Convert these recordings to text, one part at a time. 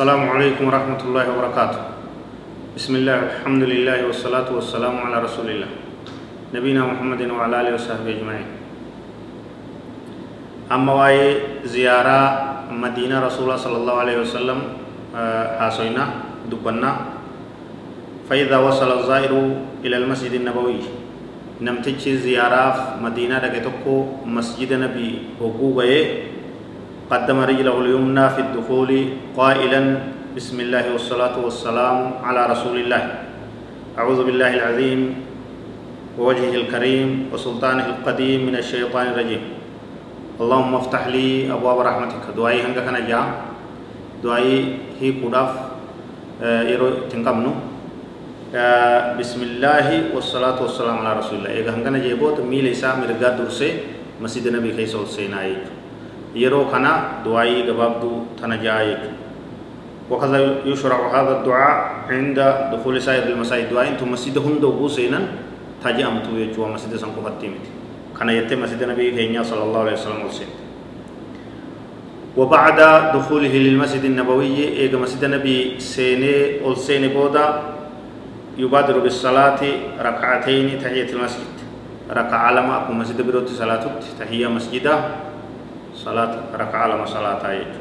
السلام عليكم ورحمة الله وبركاته. بسم الله الحمد لله والصلاة والسلام على رسول الله. نبينا محمد وعلى آله وصحبه أجمعين. أما واي زيارة مدينة رسول الله صلى الله عليه وسلم حاسوينا دبنا. فإذا وصل الزائر إلى المسجد النبوي نمتج زيارة مدينة دقيتكو مسجد نبي وقوبة قدم رجله اليمنى في الدخول قائلا بسم الله والصلاة والسلام على رسول الله. أعوذ بالله العظيم ووجهه الكريم وسلطانه القديم من الشيطان الرجيم. اللهم افتح لي أبواب رحمتك. دعائي هنگا كان جاء دعائي هي قداف يرو تنقمنو بسم الله والصلاة والسلام على رسول الله إذا هنگا نجيبوت ميل إسا مرقا درسي مسجد نبي خيسو سيناي yeroo du'aayii gabaabduu tana ja'a jechuudha. وكذا يشرع هذا الدعاء عند دخول سائر المساجد دعاء أنتم مسجد هند وبوسينا تاجي امتو يجوا مسجد سنكو فتيمت كان يتم مسجد النبي كينيا صلى الله عليه وسلم وسلم وبعد دخوله للمسجد النبوي ايغا مسجد النبي سيني اول سيني بودا يبادر بالصلاة ركعتين تحية المسجد ركع لما أكو مسجد بروت صلاة تحية مسجدة صلاة ركعة لما صلاة يجو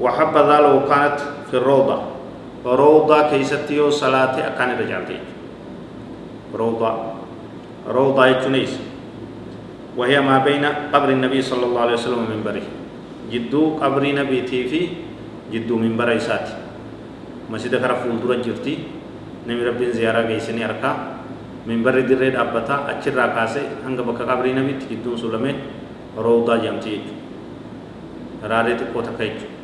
وحبذا لو كانت في الروضة. روضة كيستيو صلاة أكان رجعتي روضة. روضة يجنيس وهي ما بين قبر النبي صلى الله عليه وسلم ومنبره جدو قبر نبي في جدو منبر إساتي مسجد خرف فولدرة جرتي نمي رب زيارة جيسني أركا. منبر دريد أبتا أچر راكاسي هنگ بك قبر نبي جدو سلمه Rawdaa jedhamti jechuudha. Raaree xiqqoo takka jechuudha.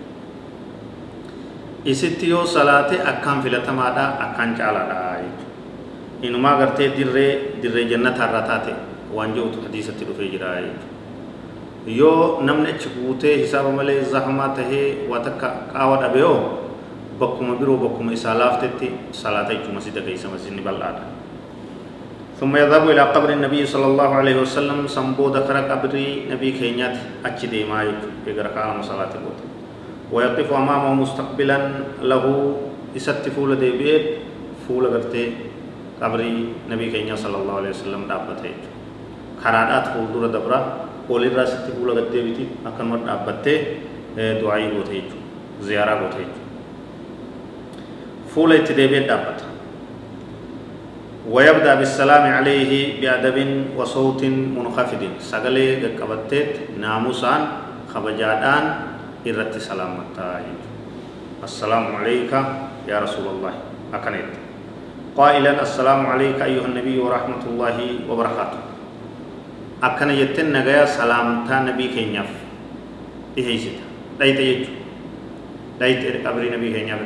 Isitti yoo salaate akkaan filatamaadha akkaan caalaadha jechuudha. Inumaa gartee dirree dirree jannataarra taate waan jirutu hadiisatti dhufee jira jechuudha. Yoo namni achi guutee hisaaba malee zahamaa tahee waa takka qaawa dhabee hoo bakkuma biroo bakkuma isaa laaftetti salaata jechuun masii dageessa masiinni. ثم يذهب إلى قبر النبي صلى الله عليه وسلم سمبو ذكر قبر نبي كينيات أجدي ما يقرأ على صلاة الوت ويقف أمامه مستقبلا له إسات فول ديبيت فول قرتي قبر نبي كينيا صلى الله عليه وسلم دابته. خرادات فول دور دبرا قولي راست فول قرتي بيتي أكن مر دابته دعائي بوته زيارة بوته فول اتديبيت دابته. ويبدأ بالسلام عليه بأدب وصوت منخفض. سغلي قبتت ناموسان خبجادان إرت سلامتا السلام عليك يا رسول الله. أكنت قائلا السلام عليك أيها النبي ورحمة الله وبركاته. أكن يتن نغايا سلامتا نبي كينياف. إهيسيتا دايت يجو. دايت أبري نبي كينياف.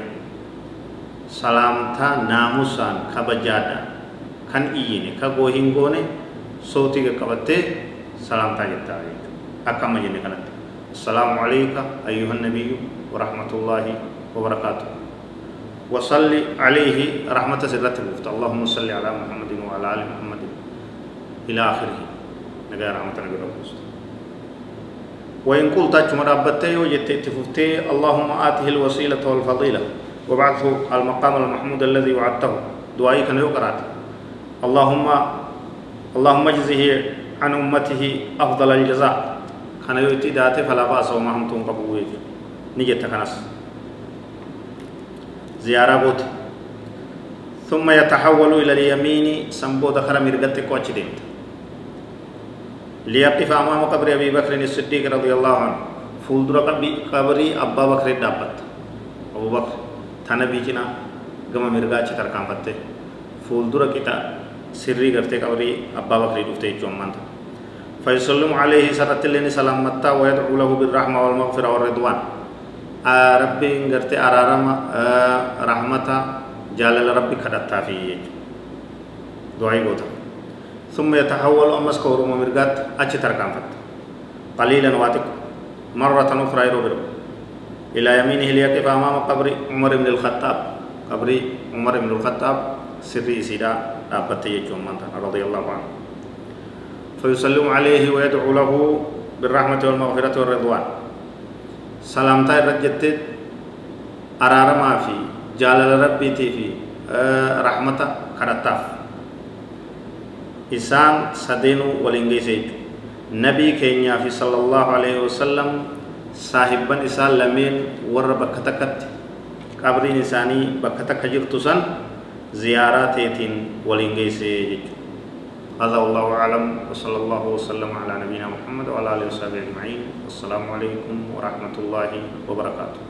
سلامتا ناموسان خبجادان. Kan iyyine ka goo hin goone sootii qaqqabattee salaamtaa jettaa jechuudha akka amma jenne kanatti assalaamu alayka ayyuha nabiyyu warahmatullaahi wabarakaatuh وصل عليه رحمة سرة الوفت اللهم صل على محمد وعلى آل محمد إلى آخره نجا رحمة نبي ربوست وإن قلت أجمع ربتي وجدت اتففتي اللهم آته الوسيلة والفضيلة وبعثه المقام المحمود الذي وعدته كان يقرأ اللهم اللهم اجزه عن أمته أفضل الجزاء. كان يؤتي داته فلا بأس وما هم تنقبوا نجت كنس. زيارة بوت. ثم يتحول إلى اليمين سنبو دخل مرقتك وچدين ليقف أمام قبر أبي بكر الصديق رضي الله عنه. فولدر قبري أبا بكر دابت أبو بكر. تنبي جنا قم مرقا چتر كام فته فولدر sirrii gartee qabrii abbaa bakrii dhufte jechuun ammaanta فيسلم عليه سرت لني سلامتا ويدعو له بالرحمة والمغفرة والرضوان rabbiin gartee araarama rahmata jaalala rabbi kadhattaa fi du'aa goota ثم يتحول أمس كورو ممرقات أتش تركان فت قليلا واتك مرة أخرى يروبر إلى يمينه ليقف أمام قبر عمر بن الخطاب قبر عمر بن الخطاب سري سيدا دابت يجوم رضي الله عنه. فيسلم عليه ويدعو له بالرحمة والمغفرة والرضوان. سلامتا الرجت أرارما في جلال ربي في رحمة كرتاف إسان سدينو ولنجيسيج نبي كينيا في صلى الله عليه وسلم صاحبا إسان لمن ور بكتكت قبرين إساني بكتك جرتسان. زياراتين ولنجيسيج هذا والله أعلم وصلى الله وسلم على نبينا محمد وعلى آله وصحبه أجمعين والسلام عليكم ورحمة الله وبركاته